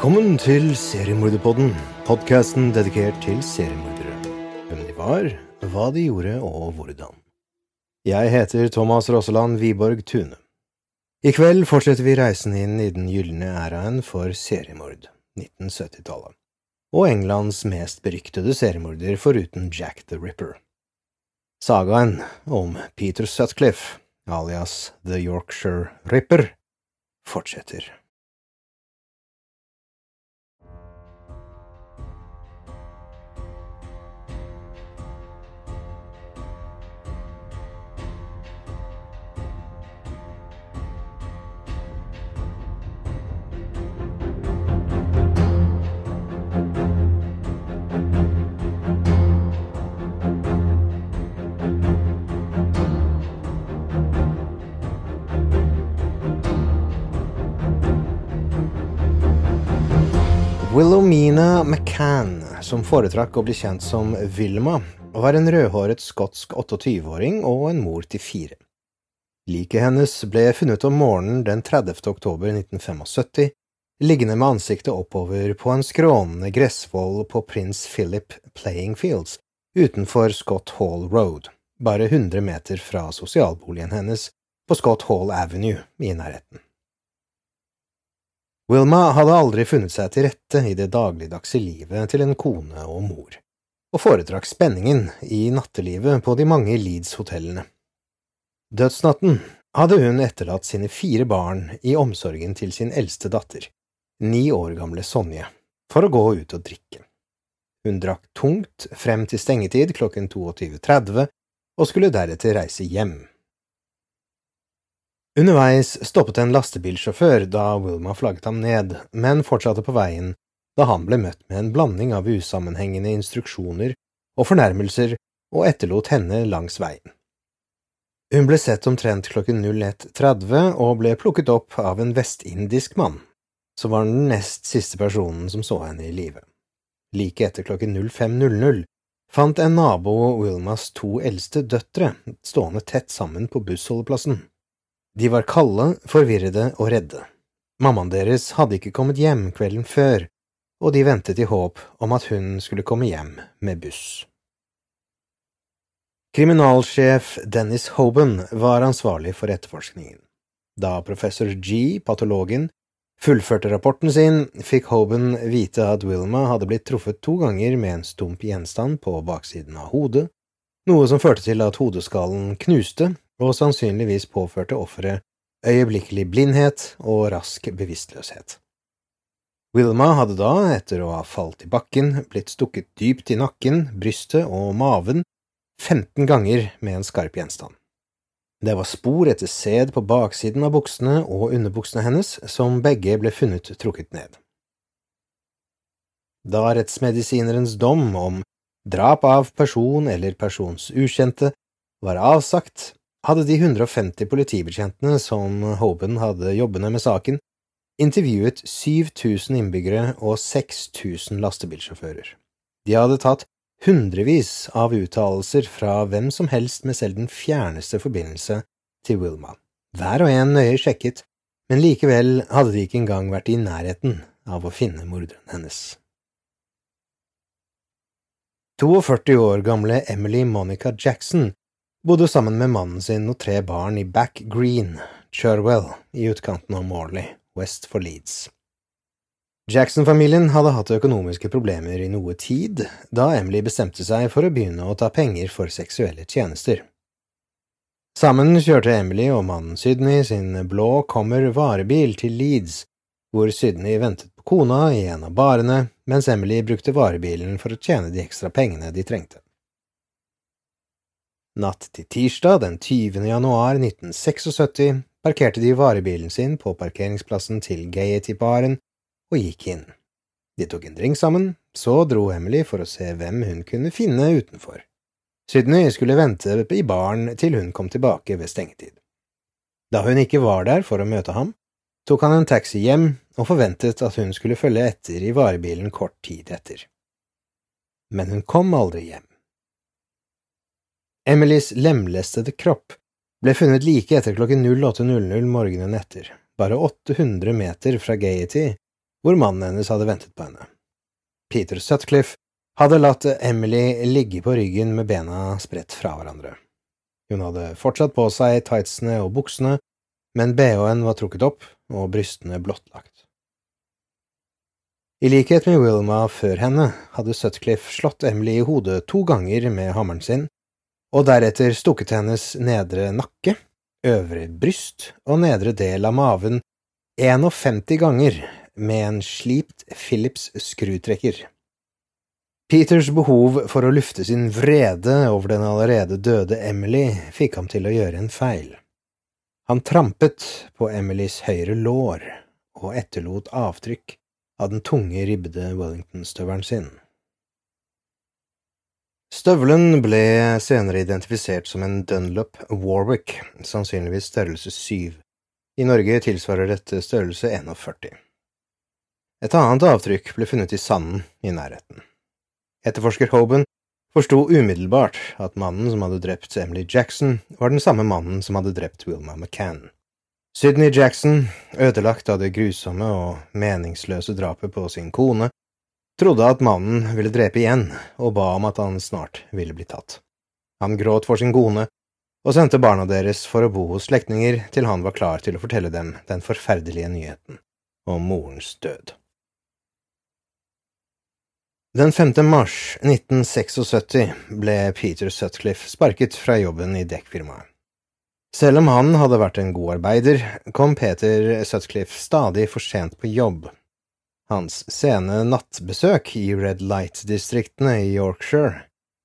Velkommen til Seriemorderpodden, podkasten dedikert til seriemordere. Hvem de var, hva de gjorde og hvordan. Jeg heter Thomas Rosseland Wiborg Tune. I kveld fortsetter vi reisen inn i den gylne æraen for seriemord, 1970-tallet, og Englands mest beryktede seriemorder foruten Jack the Ripper. Sagaen om Peter Sutcliffe, alias The Yorkshire Ripper, fortsetter. Willowmina McCann, som foretrakk å bli kjent som Wilma, var en rødhåret skotsk 28-åring og en mor til fire. Liket hennes ble funnet om morgenen den 30. oktober 1975, liggende med ansiktet oppover på en skrånende gressvoll på Prins Philip Playing Fields utenfor Scott Hall Road, bare 100 meter fra sosialboligen hennes på Scott Hall Avenue i nærheten. Wilma hadde aldri funnet seg til rette i det dagligdagse livet til en kone og mor, og foretrakk spenningen i nattelivet på de mange Leeds-hotellene. Dødsnatten hadde hun etterlatt sine fire barn i omsorgen til sin eldste datter, ni år gamle Sonje, for å gå ut og drikke. Hun drakk tungt frem til stengetid klokken 22.30 og skulle deretter reise hjem. Underveis stoppet en lastebilsjåfør da Wilma flagget ham ned, men fortsatte på veien da han ble møtt med en blanding av usammenhengende instruksjoner og fornærmelser og etterlot henne langs veien. Hun ble sett omtrent klokken 01.30 og ble plukket opp av en vestindisk mann, som var den nest siste personen som så henne i live. Like etter klokken 05.00 fant en nabo Wilmas to eldste døtre stående tett sammen på bussholdeplassen. De var kalde, forvirrede og redde. Mammaen deres hadde ikke kommet hjem kvelden før, og de ventet i håp om at hun skulle komme hjem med buss. Kriminalsjef Dennis Hoban var ansvarlig for etterforskningen. Da professor G, patologen, fullførte rapporten sin, fikk Hoban vite at Wilma hadde blitt truffet to ganger med en stump gjenstand på baksiden av hodet, noe som førte til at hodeskallen knuste og sannsynligvis påførte offeret øyeblikkelig blindhet og rask bevisstløshet. Wilma hadde da, etter å ha falt i bakken, blitt stukket dypt i nakken, brystet og maven 15 ganger med en skarp gjenstand. Det var spor etter sæd på baksiden av buksene og underbuksene hennes, som begge ble funnet trukket ned. Da rettsmedisinerens dom om drap av person eller persons ukjente var avsagt, hadde de 150 politibetjentene som Hoban hadde jobbende med saken, intervjuet 7000 innbyggere og 6000 lastebilsjåfører. De hadde tatt hundrevis av uttalelser fra hvem som helst med selv den fjerneste forbindelse til Wilma. Hver og en nøye sjekket, men likevel hadde de ikke engang vært i nærheten av å finne morderen hennes. 42 år gamle Emily Monica Jackson bodde sammen med mannen sin og tre barn i Back Green, Cherwell, i utkanten av Morley, west for Leeds. Jackson-familien hadde hatt økonomiske problemer i noe tid, da Emily bestemte seg for å begynne å ta penger for seksuelle tjenester. Sammen kjørte Emily og mannen Sydney sin blå Kommer varebil til Leeds, hvor Sydney ventet på kona i en av barene, mens Emily brukte varebilen for å tjene de ekstra pengene de trengte. Natt til tirsdag den 20. januar 1976 parkerte de varebilen sin på parkeringsplassen til Gaiety-baren og gikk inn. De tok en drink sammen, så dro Emily for å se hvem hun kunne finne utenfor. Sydney skulle vente i baren til hun kom tilbake ved stengetid. Da hun ikke var der for å møte ham, tok han en taxi hjem og forventet at hun skulle følge etter i varebilen kort tid etter. Men hun kom aldri hjem. Emilys lemlestede kropp ble funnet like etter klokken 08.00 morgenen etter, bare 800 meter fra Gaiety, hvor mannen hennes hadde ventet på henne. Peter Sutcliffe hadde latt Emily ligge på ryggen med bena spredt fra hverandre. Hun hadde fortsatt på seg tightsene og buksene, men bh-en var trukket opp og brystene blottlagt. I likhet med Wilma før henne hadde Sutcliffe slått Emily i hodet to ganger med hammeren sin, og deretter stukket hennes nedre nakke, øvre bryst og nedre del av maven 51 ganger med en slipt Philips skrutrekker. Peters behov for å lufte sin vrede over den allerede døde Emily fikk ham til å gjøre en feil. Han trampet på Emilys høyre lår og etterlot avtrykk av den tunge, ribbede Wellington-støvelen sin. Støvelen ble senere identifisert som en Dunlop Warwick, sannsynligvis størrelse 7. I Norge tilsvarer dette størrelse 41. Et annet avtrykk ble funnet i sanden i nærheten. Etterforsker Hoban forsto umiddelbart at mannen som hadde drept Emily Jackson, var den samme mannen som hadde drept Wilma McCann. Sydney Jackson, ødelagt av det grusomme og meningsløse drapet på sin kone, trodde at mannen ville drepe igjen, og ba om at han snart ville bli tatt. Han gråt for sin kone og sendte barna deres for å bo hos slektninger til han var klar til å fortelle dem den forferdelige nyheten om morens død. Den 5. mars 1976 ble Peter Sutcliffe sparket fra jobben i dekkfirmaet. Selv om han hadde vært en god arbeider, kom Peter Sutcliffe stadig for sent på jobb. Hans sene nattbesøk i Red Light-distriktene i Yorkshire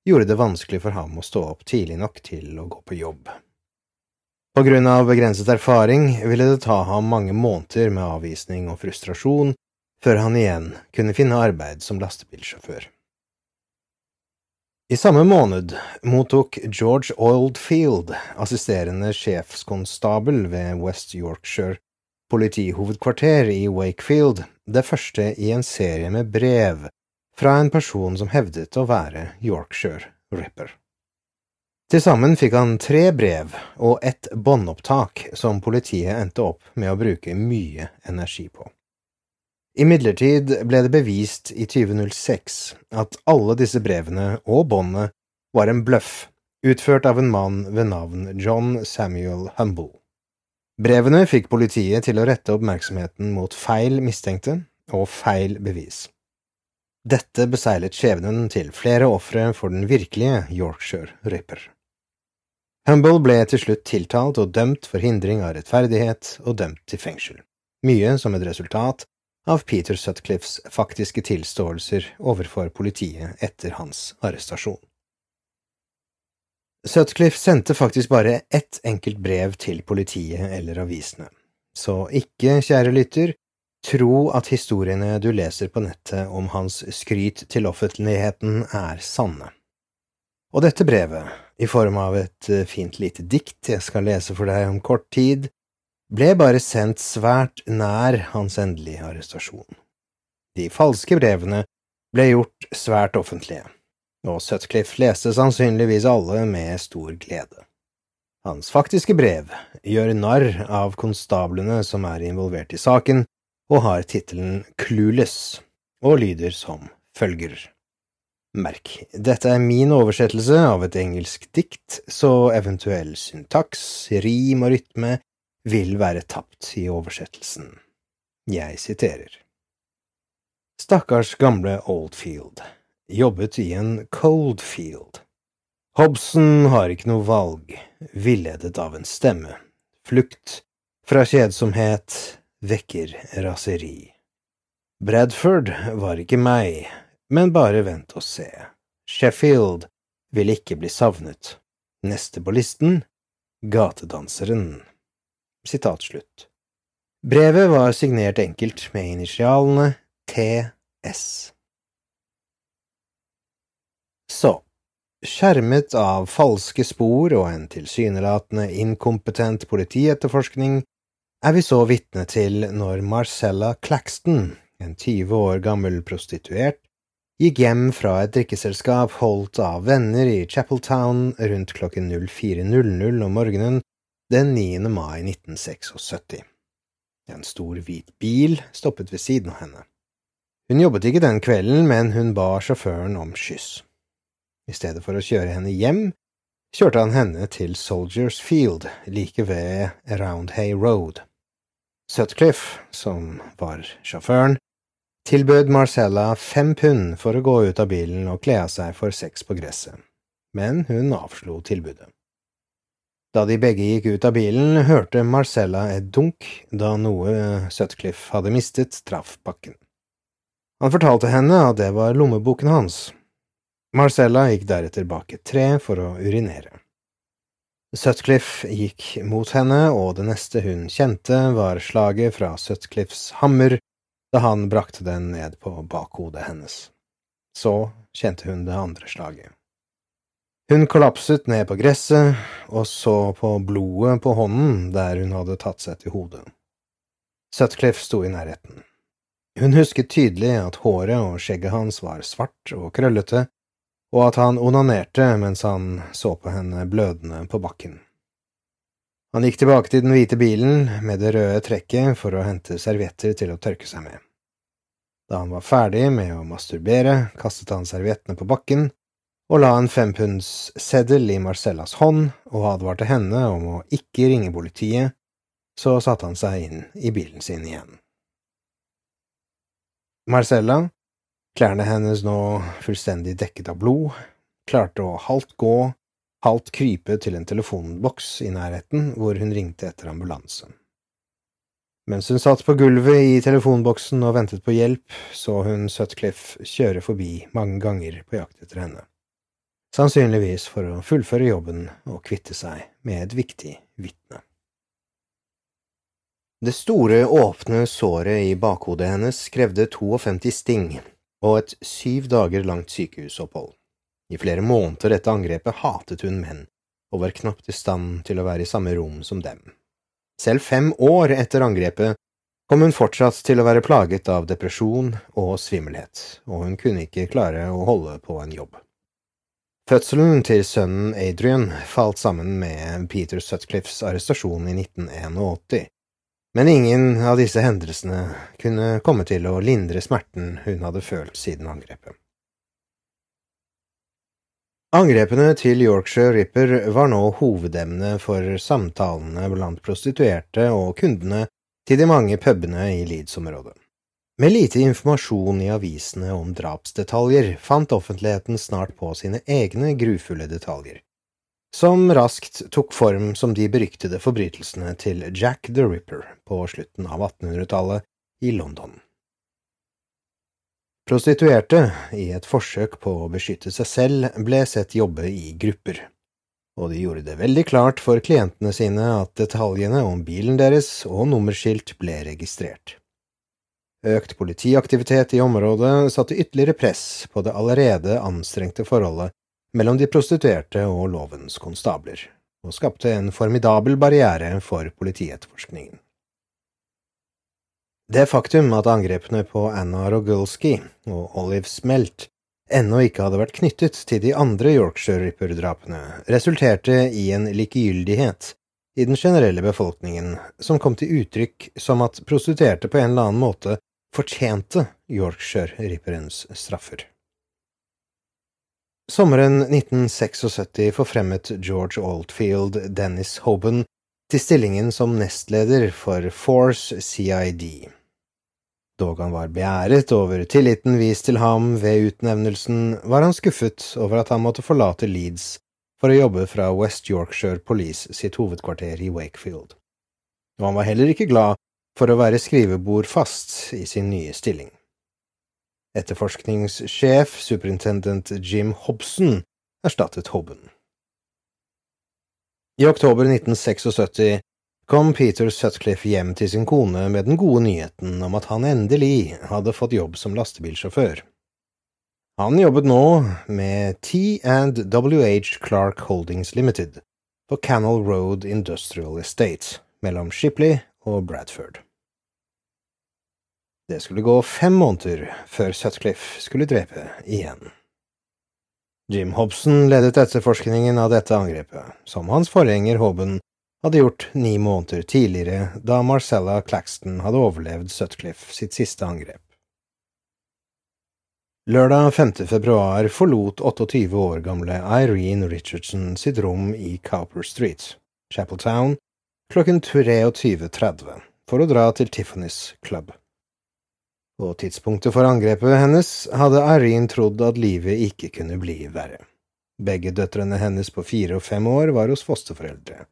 gjorde det vanskelig for ham å stå opp tidlig nok til å gå på jobb. På grunn av begrenset erfaring ville det ta ham mange måneder med avvisning og frustrasjon før han igjen kunne finne arbeid som lastebilsjåfør. I samme måned mottok George Oldfield, assisterende sjefskonstabel ved West Yorkshire politihovedkvarter i Wakefield, det første i en serie med brev fra en person som hevdet å være Yorkshire Ripper. Til sammen fikk han tre brev og ett båndopptak som politiet endte opp med å bruke mye energi på. Imidlertid ble det bevist i 2006 at alle disse brevene og båndet var en bløff, utført av en mann ved navn John Samuel Humble. Brevene fikk politiet til å rette oppmerksomheten mot feil mistenkte og feil bevis. Dette beseilet skjebnen til flere ofre for den virkelige Yorkshire Ripper. Humble ble til slutt tiltalt og dømt for hindring av rettferdighet og dømt til fengsel, mye som et resultat av Peter Sutcliffes faktiske tilståelser overfor politiet etter hans arrestasjon. Sutcliffe sendte faktisk bare ett enkelt brev til politiet eller avisene, så ikke, kjære lytter, tro at historiene du leser på nettet om hans skryt til offentligheten er sanne. Og dette brevet, i form av et fint lite dikt jeg skal lese for deg om kort tid, ble bare sendt svært nær hans endelige arrestasjon. De falske brevene ble gjort svært offentlige, og Sutcliffe leste sannsynligvis alle med stor glede. Hans faktiske brev gjør narr av konstablene som er involvert i saken, og har tittelen Clueless, og lyder som følger. Merk, dette er min oversettelse av et engelsk dikt, så eventuell syntaks, rim og rytme vil være tapt i oversettelsen. Jeg siterer. Stakkars gamle Oldfield, jobbet i en coldfield. Hobson har ikke noe valg, villedet av en stemme, flukt fra kjedsomhet vekker raseri. Bradford var ikke meg, men bare vent og se. Sheffield vil ikke bli savnet. Neste på listen Gatedanseren. Sitat slutt. Brevet var signert enkelt med initialene TS. Så, skjermet av falske spor og en tilsynelatende inkompetent politietterforskning, er vi så vitne til når Marcella Claxton, en 20 år gammel prostituert, gikk hjem fra et drikkeselskap holdt av venner i Chapeltown rundt klokken 04.00 om morgenen den 9. mai 1976. En stor, hvit bil stoppet ved siden av henne. Hun jobbet ikke den kvelden, men hun ba sjåføren om skyss. I stedet for å kjøre henne hjem, kjørte han henne til Soldiers Field, like ved Roundhay Road. Sutcliffe, som var sjåføren, tilbød Marcella fem pund for å gå ut av bilen og kle av seg for sex på gresset, men hun avslo tilbudet. Da de begge gikk ut av bilen, hørte Marcella et dunk da noe Sutcliffe hadde mistet, traff bakken. Han fortalte henne at det var lommeboken hans. Marcella gikk deretter bak et tre for å urinere. Sutcliffe gikk mot henne, og det neste hun kjente, var slaget fra Sutcliffes hammer da han brakte den ned på bakhodet hennes. Så kjente hun det andre slaget. Hun kollapset ned på gresset og så på blodet på hånden der hun hadde tatt seg til hodet. Sutcliffe sto i nærheten. Hun husket tydelig at håret og skjegget hans var svart og krøllete, og at han onanerte mens han så på henne blødende på bakken. Han gikk tilbake til den hvite bilen med det røde trekket for å hente servietter til å tørke seg med. Da han var ferdig med å masturbere, kastet han serviettene på bakken og la en fempundseddel i Marcellas hånd og advarte henne om å ikke ringe politiet, så satte han seg inn i bilen sin igjen. Marcella, klærne hennes nå fullstendig dekket av blod, klarte å halvt gå halvt krype til en telefonboks i nærheten hvor hun ringte etter ambulansen. Mens hun satt på gulvet i telefonboksen og ventet på hjelp, så hun Sutcliffe kjøre forbi mange ganger på jakt etter henne, sannsynligvis for å fullføre jobben og kvitte seg med et viktig vitne. Det store, åpne såret i bakhodet hennes krevde 52 sting og et syv dager langt sykehusopphold. I flere måneder etter angrepet hatet hun menn, og var knapt i stand til å være i samme rom som dem. Selv fem år etter angrepet kom hun fortsatt til å være plaget av depresjon og svimmelhet, og hun kunne ikke klare å holde på en jobb. Fødselen til sønnen Adrian falt sammen med Peter Sutcliffes arrestasjon i 1981, men ingen av disse hendelsene kunne komme til å lindre smerten hun hadde følt siden angrepet. Angrepene til Yorkshire Ripper var nå hovedemne for samtalene blant prostituerte og kundene til de mange pubene i Leeds-området. Med lite informasjon i avisene om drapsdetaljer fant offentligheten snart på sine egne grufulle detaljer, som raskt tok form som de beryktede forbrytelsene til Jack the Ripper på slutten av 1800-tallet i London. Prostituerte, i et forsøk på å beskytte seg selv, ble sett jobbe i grupper, og de gjorde det veldig klart for klientene sine at detaljene om bilen deres og nummerskilt ble registrert. Økt politiaktivitet i området satte ytterligere press på det allerede anstrengte forholdet mellom de prostituerte og lovens konstabler, og skapte en formidabel barriere for politietterforskningen. Det faktum at angrepene på Anna Rogulski og Olive Smelt ennå ikke hadde vært knyttet til de andre Yorkshire-Ripper-drapene, resulterte i en likegyldighet i den generelle befolkningen som kom til uttrykk som at prostituerte på en eller annen måte fortjente Yorkshire-Ripperens straffer. Sommeren 1976 forfremmet George Oldfield Dennis Hoban til stillingen som nestleder for Force CID. Dog han var beæret over tilliten vist til ham ved utnevnelsen, var han skuffet over at han måtte forlate Leeds for å jobbe fra West Yorkshire Police sitt hovedkvarter i Wakefield. Og han var heller ikke glad for å være skrivebord fast i sin nye stilling. Etterforskningssjef, superintendent Jim Hobson, erstattet Hobben. I oktober 1976 kom Peter Sutcliffe hjem til sin kone med den gode nyheten om at han endelig hadde fått jobb som lastebilsjåfør. Han jobbet nå med T&WH Clark Holdings Limited på Canal Road Industrial Estate mellom Shipley og Bradford. Det skulle gå fem måneder før Sutcliffe skulle drepe igjen. Jim Hobson ledet etterforskningen av dette angrepet, som hans forgjenger Hobben hadde gjort ni måneder tidligere, da Marcella Claxton hadde overlevd Sutcliffe sitt siste angrep. Lørdag 5. februar forlot 28 år gamle Irene Richardson sitt rom i Cowper Street, Chapel Town, klokken 23.30 for å dra til Tiffany's Club. På tidspunktet for angrepet hennes hadde Irene trodd at livet ikke kunne bli verre. Begge døtrene hennes på fire og fem år var hos fosterforeldre.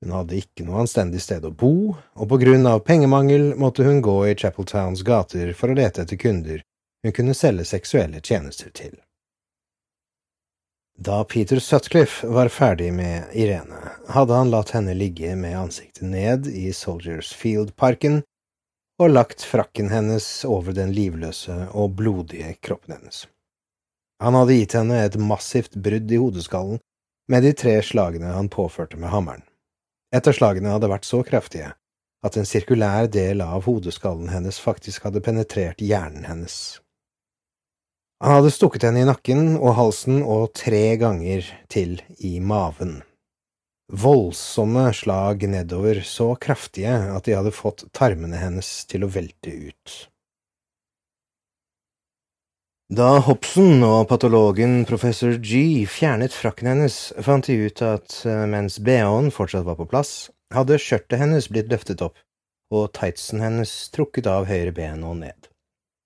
Hun hadde ikke noe anstendig sted å bo, og på grunn av pengemangel måtte hun gå i Chapel Towns gater for å lete etter kunder hun kunne selge seksuelle tjenester til. Da Peter Sutcliffe var ferdig med Irene, hadde han latt henne ligge med ansiktet ned i Soldiers Field-parken og lagt frakken hennes over den livløse og blodige kroppen hennes. Han hadde gitt henne et massivt brudd i hodeskallen med de tre slagene han påførte med hammeren. Et av slagene hadde vært så kraftige at en sirkulær del av hodeskallen hennes faktisk hadde penetrert hjernen hennes. Han hadde stukket henne i nakken og halsen og tre ganger til i maven voldsomme slag nedover, så kraftige at de hadde fått tarmene hennes til å velte ut. Da Hobson og patologen professor G fjernet frakken hennes, fant de ut at eh, mens bh-en fortsatt var på plass, hadde skjørtet hennes blitt løftet opp og tightsen hennes trukket av høyre ben og ned.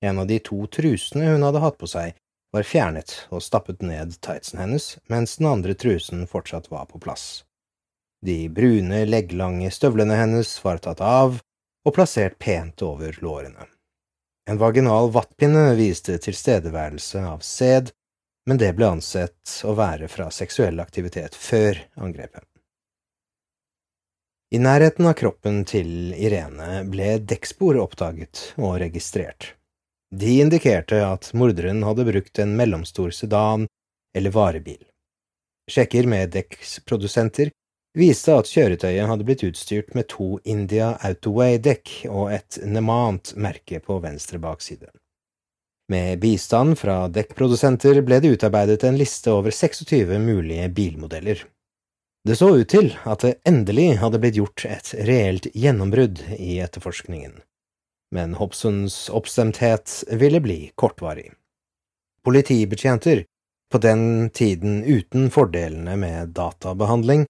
En av de to trusene hun hadde hatt på seg, var fjernet og stappet ned tightsen hennes, mens den andre trusen fortsatt var på plass. De brune, legglange støvlene hennes var tatt av og plassert pent over lårene. En vaginal vattpinne viste tilstedeværelse av sæd, men det ble ansett å være fra seksuell aktivitet før angrepet. I nærheten av kroppen til Irene ble dekkspor oppdaget og registrert. De indikerte at morderen hadde brukt en mellomstor sedan eller varebil. Sjekker med dekksprodusenter viste at kjøretøyet hadde blitt utstyrt med to India Autoway-dekk og et Nemant-merke på venstre bakside. Med bistand fra dekkprodusenter ble det utarbeidet en liste over 26 mulige bilmodeller. Det så ut til at det endelig hadde blitt gjort et reelt gjennombrudd i etterforskningen, men Hobsons oppstemthet ville bli kortvarig. Politibetjenter, på den tiden uten fordelene med databehandling,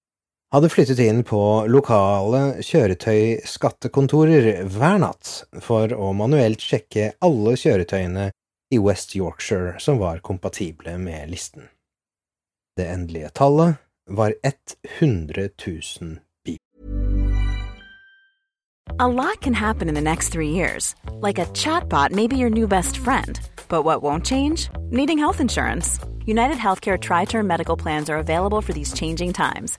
hadde flyttet inn på lokale kjøretøyskattekontorer hver natt for å manuelt sjekke alle kjøretøyene i West Yorkshire som var kompatible med listen. Det endelige tallet var 100 000 bil. A lot can happen in the next three years. Like a chatbot may be your new best friend. But what won't change? Needing health insurance. United Healthcare Tri Term Medical Plans are available for these changing times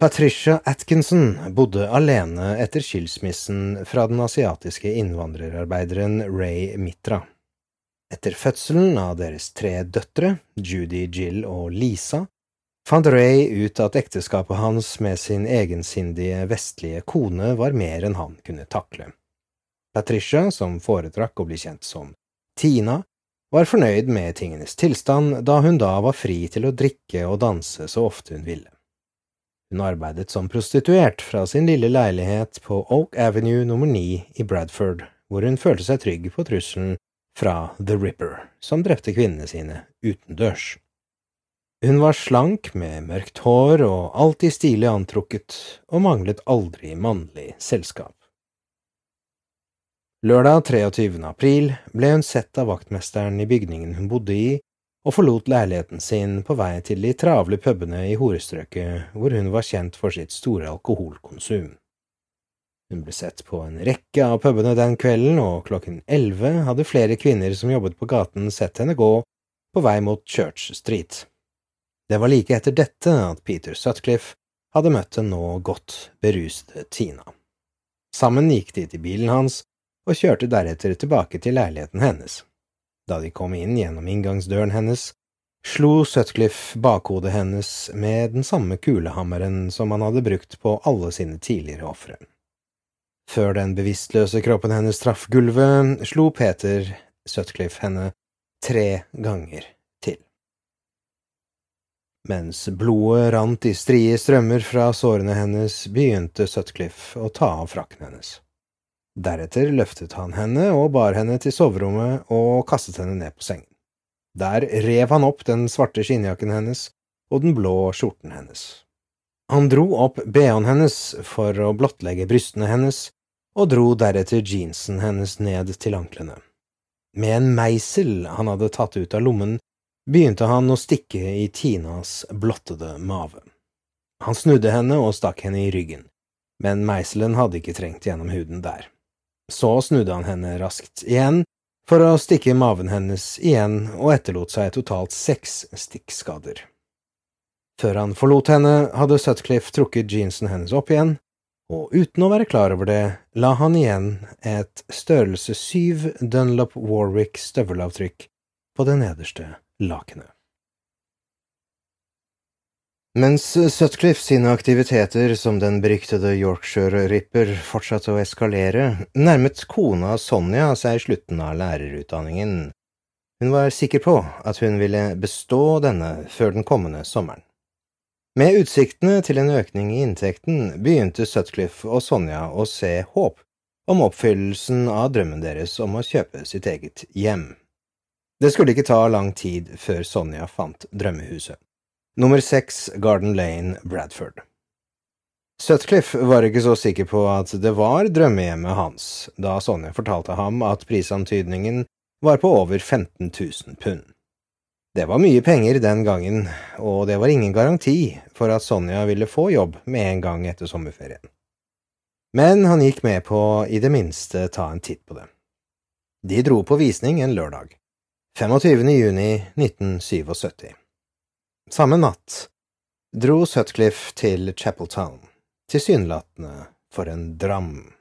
Patricia Atkinson bodde alene etter skilsmissen fra den asiatiske innvandrerarbeideren Ray Mitra. Etter fødselen av deres tre døtre, Judy, Jill og Lisa, fant Ray ut at ekteskapet hans med sin egensindige vestlige kone var mer enn han kunne takle. Patricia, som foretrakk å bli kjent som Tina, var fornøyd med tingenes tilstand da hun da var fri til å drikke og danse så ofte hun ville. Hun arbeidet som prostituert fra sin lille leilighet på Oak Avenue nummer ni i Bradford, hvor hun følte seg trygg på trusselen fra The Ripper, som drepte kvinnene sine utendørs. Hun var slank med mørkt hår og alltid stilig antrukket, og manglet aldri mannlig selskap. Lørdag 23. april ble hun sett av vaktmesteren i bygningen hun bodde i, og forlot leiligheten sin på vei til de travle pubene i horestrøket hvor hun var kjent for sitt store alkoholkonsum. Hun ble sett på en rekke av pubene den kvelden, og klokken elleve hadde flere kvinner som jobbet på gaten sett henne gå på vei mot Church Street. Det var like etter dette at Peter Sutcliffe hadde møtt den nå godt berusede Tina. Sammen gikk de til bilen hans og kjørte deretter tilbake til leiligheten hennes. Da de kom inn gjennom inngangsdøren hennes, slo Sutcliffe bakhodet hennes med den samme kulehammeren som han hadde brukt på alle sine tidligere ofre. Før den bevisstløse kroppen hennes traff gulvet, slo Peter Sutcliffe henne tre ganger til. mens blodet rant i strie strømmer fra sårene hennes, begynte Sutcliffe å ta av frakken hennes. Deretter løftet han henne og bar henne til soverommet og kastet henne ned på sengen. Der rev han opp den svarte skinnjakken hennes og den blå skjorten hennes. Han dro opp bh-en hennes for å blottlegge brystene hennes, og dro deretter jeansen hennes ned til anklene. Med en meisel han hadde tatt ut av lommen, begynte han å stikke i Tinas blottede mave. Han snudde henne og stakk henne i ryggen, men meiselen hadde ikke trengt gjennom huden der. Så snudde han henne raskt igjen for å stikke i maven hennes igjen og etterlot seg totalt seks stikkskader. Før han forlot henne, hadde Sutcliffe trukket jeansen hennes opp igjen, og uten å være klar over det, la han igjen et størrelse syv Dunlop Warwick støvelavtrykk på det nederste lakenet. Mens Sutcliffe sine aktiviteter som den beryktede Yorkshire Ripper fortsatte å eskalere, nærmet kona Sonja seg slutten av lærerutdanningen. Hun var sikker på at hun ville bestå denne før den kommende sommeren. Med utsiktene til en økning i inntekten begynte Sutcliffe og Sonja å se håp om oppfyllelsen av drømmen deres om å kjøpe sitt eget hjem. Det skulle ikke ta lang tid før Sonja fant drømmehuset. Nummer seks Garden Lane, Bradford. Sutcliffe var ikke så sikker på at det var drømmehjemmet hans da Sonja fortalte ham at prisantydningen var på over 15 000 pund. Det var mye penger den gangen, og det var ingen garanti for at Sonja ville få jobb med en gang etter sommerferien. Men han gikk med på i det minste ta en titt på det. De dro på visning en lørdag. 25. juni 1977 Samme natt dro Sutcliffe til Chapeltown, tilsynelatende for en dram.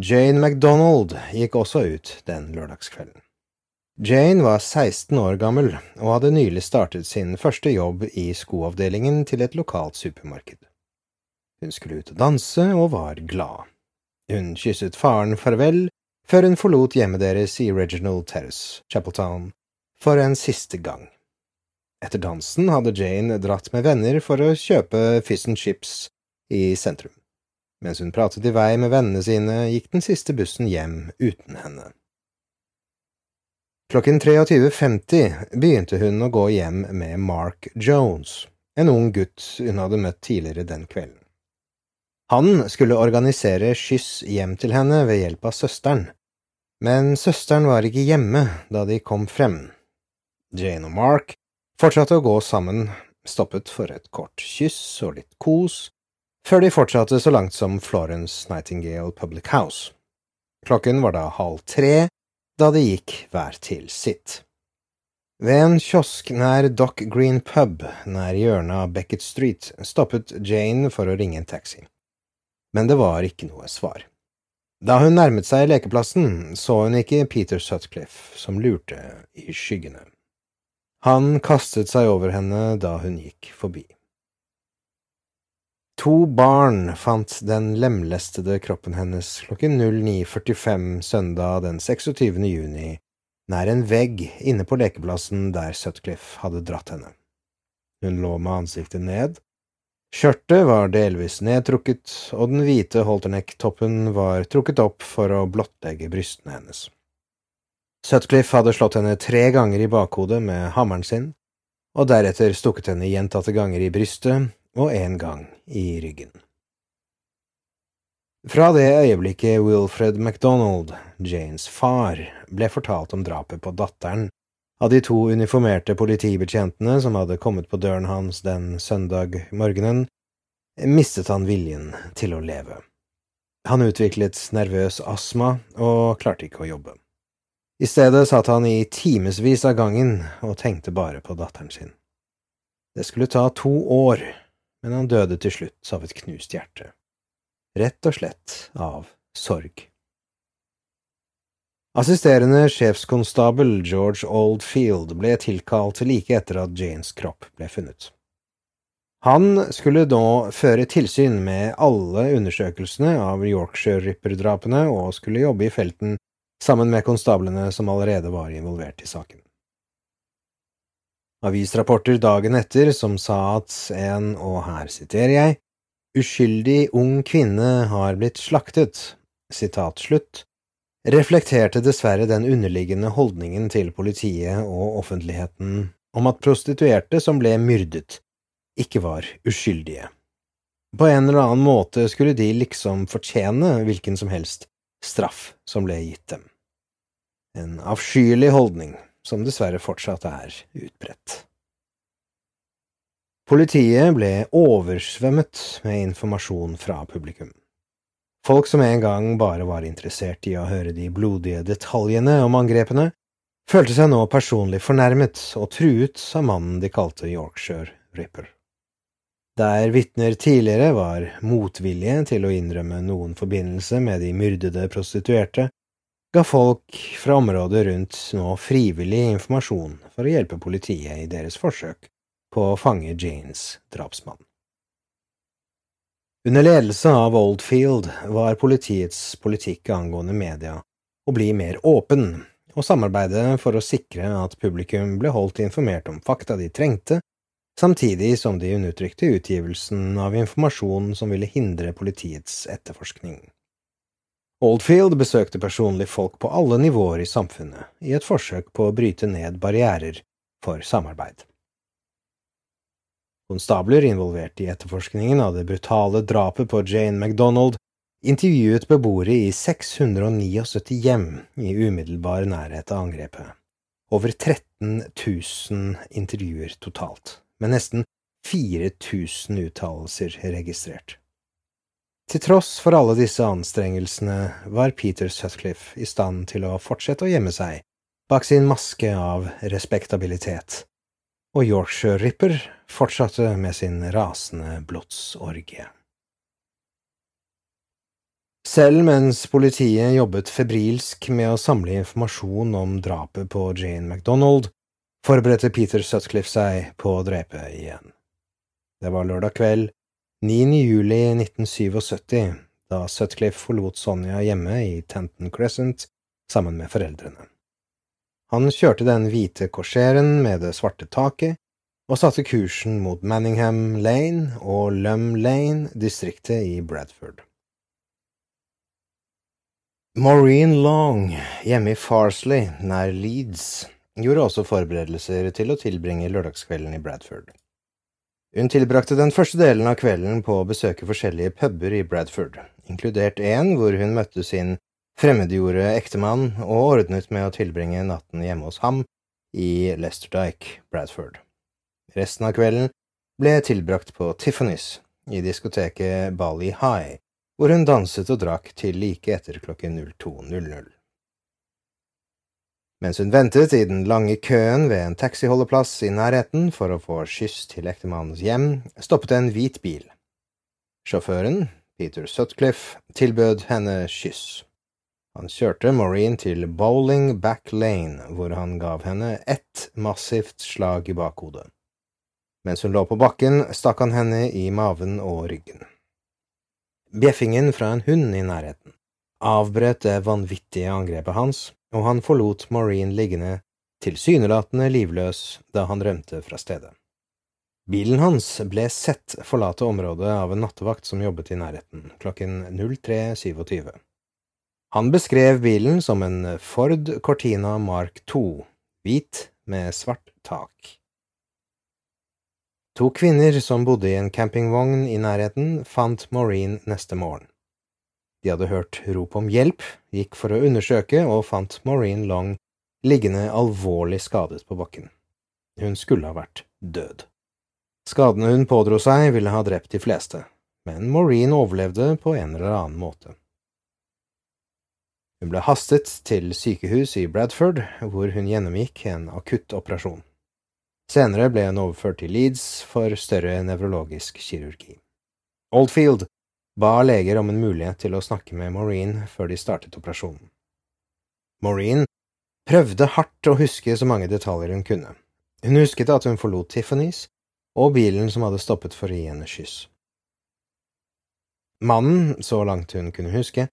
Jane MacDonald gikk også ut den lørdagskvelden. Jane var 16 år gammel og hadde nylig startet sin første jobb i skoavdelingen til et lokalt supermarked. Hun skulle ut og danse og var glad. Hun kysset faren farvel før hun forlot hjemmet deres i Reginald Terrace, Chapeltown, for en siste gang. Etter dansen hadde Jane dratt med venner for å kjøpe fish and chips i sentrum. Mens hun pratet i vei med vennene sine, gikk den siste bussen hjem uten henne. Klokken 23.50 begynte hun å gå hjem med Mark Jones, en ung gutt hun hadde møtt tidligere den kvelden. Han skulle organisere skyss hjem til henne ved hjelp av søsteren, men søsteren var ikke hjemme da de kom frem. Jane og Mark fortsatte å gå sammen, stoppet for et kort kyss og litt kos, før de fortsatte så langt som Florence Nightingale Public House. Klokken var da halv tre da de gikk hver til sitt. Ved en kiosk nær Dock Green pub, nær hjørnet av Beckett Street, stoppet Jane for å ringe en taxi. Men det var ikke noe svar. Da hun nærmet seg lekeplassen, så hun ikke Peter Sutcliffe, som lurte i skyggene. Han kastet seg over henne da hun gikk forbi. To barn fant den lemlestede kroppen hennes klokken 09.45 søndag den 26. juni nær en vegg inne på lekeplassen der Sutcliffe hadde dratt henne. Hun lå med ansiktet ned, Skjørtet var delvis nedtrukket, og den hvite holterneck-toppen var trukket opp for å blottlegge brystene hennes. Sutcliffe hadde slått henne tre ganger i bakhodet med hammeren sin, og deretter stukket henne gjentatte ganger i brystet og én gang i ryggen. Fra det øyeblikket Wilfred MacDonald, Janes far, ble fortalt om drapet på datteren, av de to uniformerte politibetjentene som hadde kommet på døren hans den søndag morgenen, mistet han viljen til å leve. Han utviklet nervøs astma og klarte ikke å jobbe. I stedet satt han i timevis av gangen og tenkte bare på datteren sin. Det skulle ta to år, men han døde til slutt av et knust hjerte. Rett og slett av sorg. Assisterende sjefskonstabel George Oldfield ble tilkalt like etter at Janes kropp ble funnet. Han skulle nå føre tilsyn med alle undersøkelsene av Yorkshire-ripperdrapene og skulle jobbe i felten sammen med konstablene som allerede var involvert i saken. Avisrapporter dagen etter som sa at en, og her siterer jeg, uskyldig ung kvinne har blitt slaktet, sitat slutt, reflekterte dessverre den underliggende holdningen til politiet og offentligheten om at prostituerte som ble myrdet, ikke var uskyldige. På en eller annen måte skulle de liksom fortjene hvilken som helst straff som ble gitt dem. En avskyelig holdning som dessverre fortsatt er utbredt. Politiet ble oversvømmet med informasjon fra publikum. Folk som en gang bare var interessert i å høre de blodige detaljene om angrepene, følte seg nå personlig fornærmet og truet av mannen de kalte Yorkshire Ripper. Der vitner tidligere var motvillige til å innrømme noen forbindelse med de myrdede prostituerte, ga folk fra området rundt nå frivillig informasjon for å hjelpe politiet i deres forsøk på å fange Janes drapsmann. Under ledelse av Oldfield var politiets politikk angående media å bli mer åpen og samarbeide for å sikre at publikum ble holdt informert om fakta de trengte, samtidig som de undertrykte utgivelsen av informasjon som ville hindre politiets etterforskning. Oldfield besøkte personlig folk på alle nivåer i samfunnet i et forsøk på å bryte ned barrierer for samarbeid. Konstabler involvert i etterforskningen av det brutale drapet på Jane MacDonald intervjuet beboere i 679 hjem i umiddelbar nærhet av angrepet. Over 13 000 intervjuer totalt, med nesten 4000 uttalelser registrert. Til tross for alle disse anstrengelsene var Peter Sutcliffe i stand til å fortsette å gjemme seg bak sin maske av respektabilitet og Yorkshire Ripper fortsatte med sin rasende blodsorgie. Selv mens politiet jobbet febrilsk med å samle informasjon om drapet på Jane MacDonald, forberedte Peter Sutcliffe seg på å drepe igjen. Det var lørdag kveld, 9. juli 1977, da Sutcliffe forlot Sonja hjemme i Tenton Crescent sammen med foreldrene. Han kjørte den hvite korseren med det svarte taket og satte kursen mot Manningham Lane og Lum Lane, distriktet i Bradford. Maureen Long, hjemme i Farsley, nær Leeds, gjorde også forberedelser til å tilbringe lørdagskvelden i Bradford. Hun tilbrakte den første delen av kvelden på å besøke forskjellige puber i Bradford, inkludert en hvor hun møtte sin fremmedgjorde ektemann og ordnet med å tilbringe natten hjemme hos ham i Lesterdyke, Bradford. Resten av kvelden ble tilbrakt på Tiffany's i diskoteket Bali High, hvor hun danset og drakk til like etter klokken 02.00. Mens hun ventet i den lange køen ved en taxiholdeplass i nærheten for å få skyss til ektemannens hjem, stoppet en hvit bil. Sjåføren, Peter Sutcliffe, tilbød henne skyss. Han kjørte Maureen til Bowling Back Lane, hvor han gav henne ett massivt slag i bakhodet. Mens hun lå på bakken, stakk han henne i maven og ryggen. Bjeffingen fra en hund i nærheten avbrøt det vanvittige angrepet hans, og han forlot Maureen liggende tilsynelatende livløs da han rømte fra stedet. Bilen hans ble sett forlate området av en nattevakt som jobbet i nærheten, klokken 03.27. Han beskrev bilen som en Ford Cortina Mark II, hvit med svart tak. To kvinner som bodde i en campingvogn i nærheten, fant Maureen neste morgen. De hadde hørt rop om hjelp, gikk for å undersøke og fant Maureen Long liggende alvorlig skadet på bakken. Hun skulle ha vært død. Skadene hun pådro seg, ville ha drept de fleste, men Maureen overlevde på en eller annen måte. Hun ble hastet til sykehus i Bradford, hvor hun gjennomgikk en akutt operasjon. Senere ble hun overført til Leeds for større nevrologisk kirurgi. Oldfield ba leger om en mulighet til å snakke med Maureen før de startet operasjonen. Maureen prøvde hardt å huske så mange detaljer hun kunne. Hun husket at hun forlot Tiffany's og bilen som hadde stoppet for å gi henne kyss. Mannen, så langt hun kunne huske,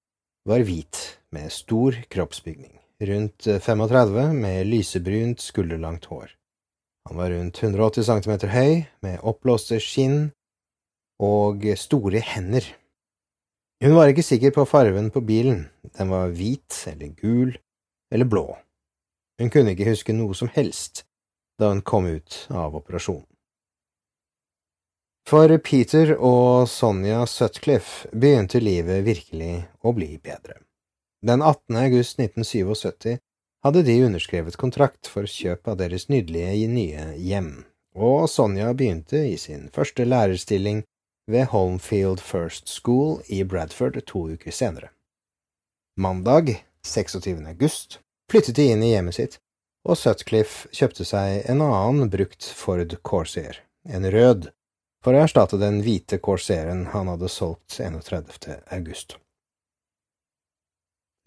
var hvit, med stor kroppsbygning, rundt 35 med lysebrunt, skulderlangt hår. Han var rundt 180 cm høy, med oppblåste skinn og store hender. Hun var ikke sikker på farven på bilen, den var hvit eller gul eller blå. Hun kunne ikke huske noe som helst da hun kom ut av operasjonen. For Peter og Sonja Sutcliffe begynte livet virkelig å bli bedre. Den 18. august 1977 hadde de underskrevet kontrakt for kjøp av deres nydelige nye hjem, og Sonja begynte i sin første lærerstilling ved Homefield First School i Bradford to uker senere. Mandag 26. august flyttet de inn i hjemmet sitt, og Sutcliffe kjøpte seg en annen brukt Ford Corsair, en rød, for å erstatte den hvite Corsairen han hadde solgt 31. august.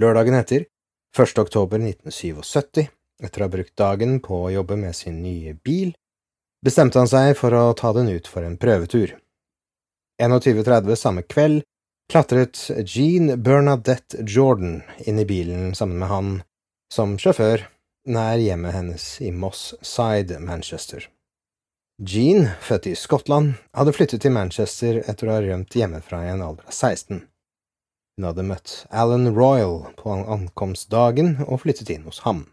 Lørdagen etter 1. oktober 1977, etter å ha brukt dagen på å jobbe med sin nye bil, bestemte han seg for å ta den ut for en prøvetur. 21.30 samme kveld klatret Jean Bernadette Jordan inn i bilen sammen med han som sjåfør nær hjemmet hennes i Moss Side, Manchester. Jean, født i Skottland, hadde flyttet til Manchester etter å ha rømt hjemmefra i en alder av 16. Hun hadde møtt Alan Royal på ankomstdagen og flyttet inn hos ham.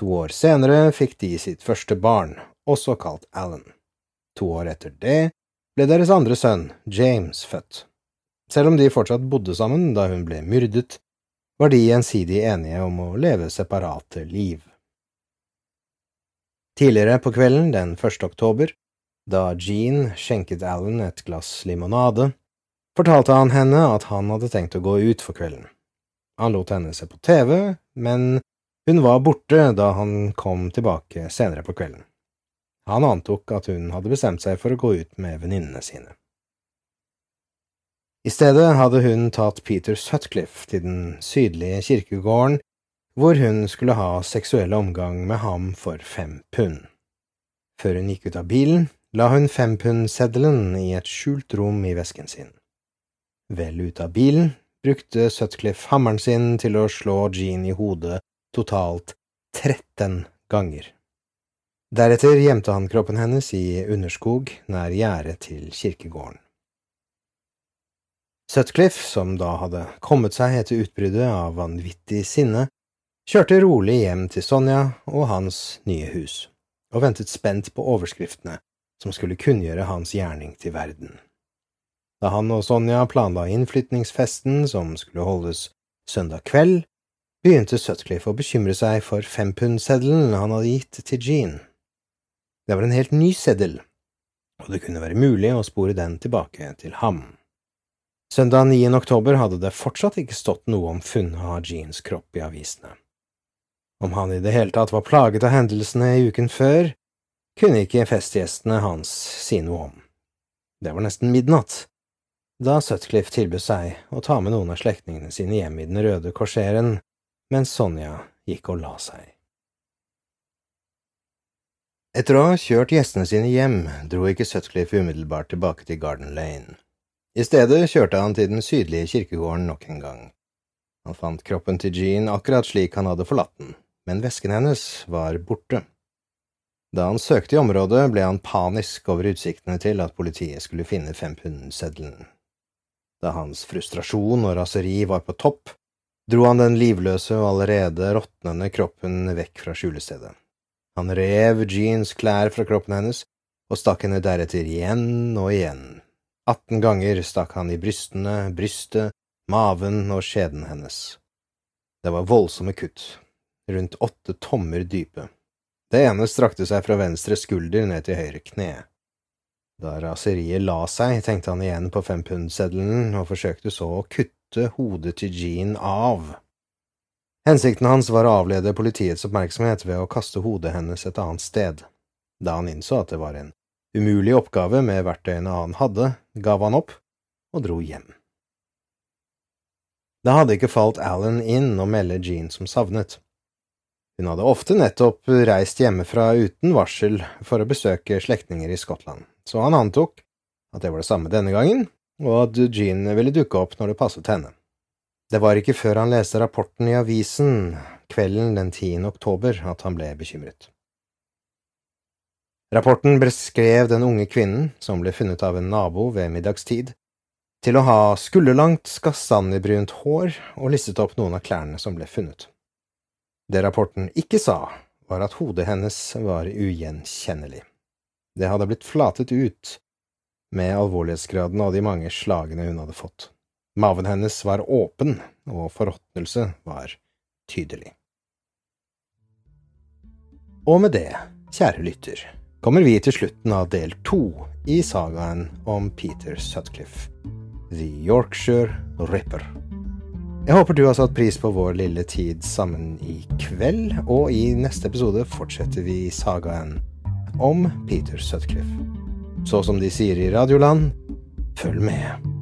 To år senere fikk de sitt første barn, også kalt Alan. To år etter det ble deres andre sønn, James, født. Selv om de fortsatt bodde sammen da hun ble myrdet, var de gjensidig enige om å leve separate liv. Tidligere på kvelden den 1. oktober, da Jean skjenket Alan et glass limonade, fortalte han henne at han hadde tenkt å gå ut for kvelden. Han lot henne se på TV, men hun var borte da han kom tilbake senere på kvelden. Han antok at hun hadde bestemt seg for å gå ut med venninnene sine. I stedet hadde hun tatt Peter Sutcliffe til den sydlige kirkegården, hvor hun skulle ha seksuell omgang med ham for fem pund. Før hun gikk ut av bilen, la hun fempundseddelen i et skjult rom i vesken sin. Vel ute av bilen brukte Sutcliffe hammeren sin til å slå Jean i hodet totalt 13 ganger. Deretter gjemte han kroppen hennes i underskog nær gjerdet til kirkegården. Sutcliffe, som da hadde kommet seg etter utbruddet av vanvittig sinne, kjørte rolig hjem til Sonja og hans nye hus, og ventet spent på overskriftene som skulle kunngjøre hans gjerning til verden. Da han og Sonja planla innflytningsfesten som skulle holdes søndag kveld, begynte Sutcliffe å bekymre seg for fempundseddelen han hadde gitt til Jean. Det var en helt ny seddel, og det kunne være mulig å spore den tilbake til ham. Søndag 9. oktober hadde det fortsatt ikke stått noe om funnet av Jeans kropp i avisene. Om han i det hele tatt var plaget av hendelsene i uken før, kunne ikke festgjestene hans si noe om. Det var nesten midnatt da Sutcliffe tilbød seg å ta med noen av slektningene sine hjem i den røde korseren, mens Sonja gikk og la seg. Etter å ha kjørt gjestene sine hjem dro ikke Sutcliffe umiddelbart tilbake til Garden Lane. I stedet kjørte han til den sydlige kirkegården nok en gang. Han fant kroppen til Jean akkurat slik han hadde forlatt den, men vesken hennes var borte. Da han søkte i området, ble han panisk over utsiktene til at politiet skulle finne fempundseddelen. Da hans frustrasjon og raseri var på topp, dro han den livløse og allerede råtnende kroppen vekk fra skjulestedet. Han rev Jeans klær fra kroppen hennes og stakk henne deretter igjen og igjen. Atten ganger stakk han i brystene, brystet, maven og skjeden hennes. Det var voldsomme kutt, rundt åtte tommer dype. Det ene strakte seg fra venstre skulder ned til høyre kne. Da raseriet la seg, tenkte han igjen på fempundseddelen og forsøkte så å kutte hodet til Jean av. Hensikten hans var å avlede politiets oppmerksomhet ved å kaste hodet hennes et annet sted. Da han innså at det var en umulig oppgave med verktøyene han hadde, gav han opp og dro hjem. Det hadde ikke falt Alan inn å melde Jean som savnet. Hun hadde ofte nettopp reist hjemmefra uten varsel for å besøke slektninger i Skottland så han antok at det var det samme denne gangen, og at Jean ville dukke opp når det passet henne. Det var ikke før han leste rapporten i avisen kvelden den 10. oktober at han ble bekymret. Rapporten beskrev den unge kvinnen, som ble funnet av en nabo ved middagstid, til å ha skulderlangt, kastanjebrunt hår og listet opp noen av klærne som ble funnet. Det rapporten ikke sa, var at hodet hennes var ugjenkjennelig. Det hadde blitt flatet ut med alvorlighetsgraden av de mange slagene hun hadde fått. Maven hennes var åpen, og forråtnelse var tydelig. Og med det, kjære lytter, kommer vi til slutten av del to i sagaen om Peter Sutcliffe, The Yorkshire Ripper. Jeg håper du har satt pris på vår lille tid sammen i kveld, og i neste episode fortsetter vi sagaen om Peter Sutcliffe. Så som de sier i Radioland, følg med.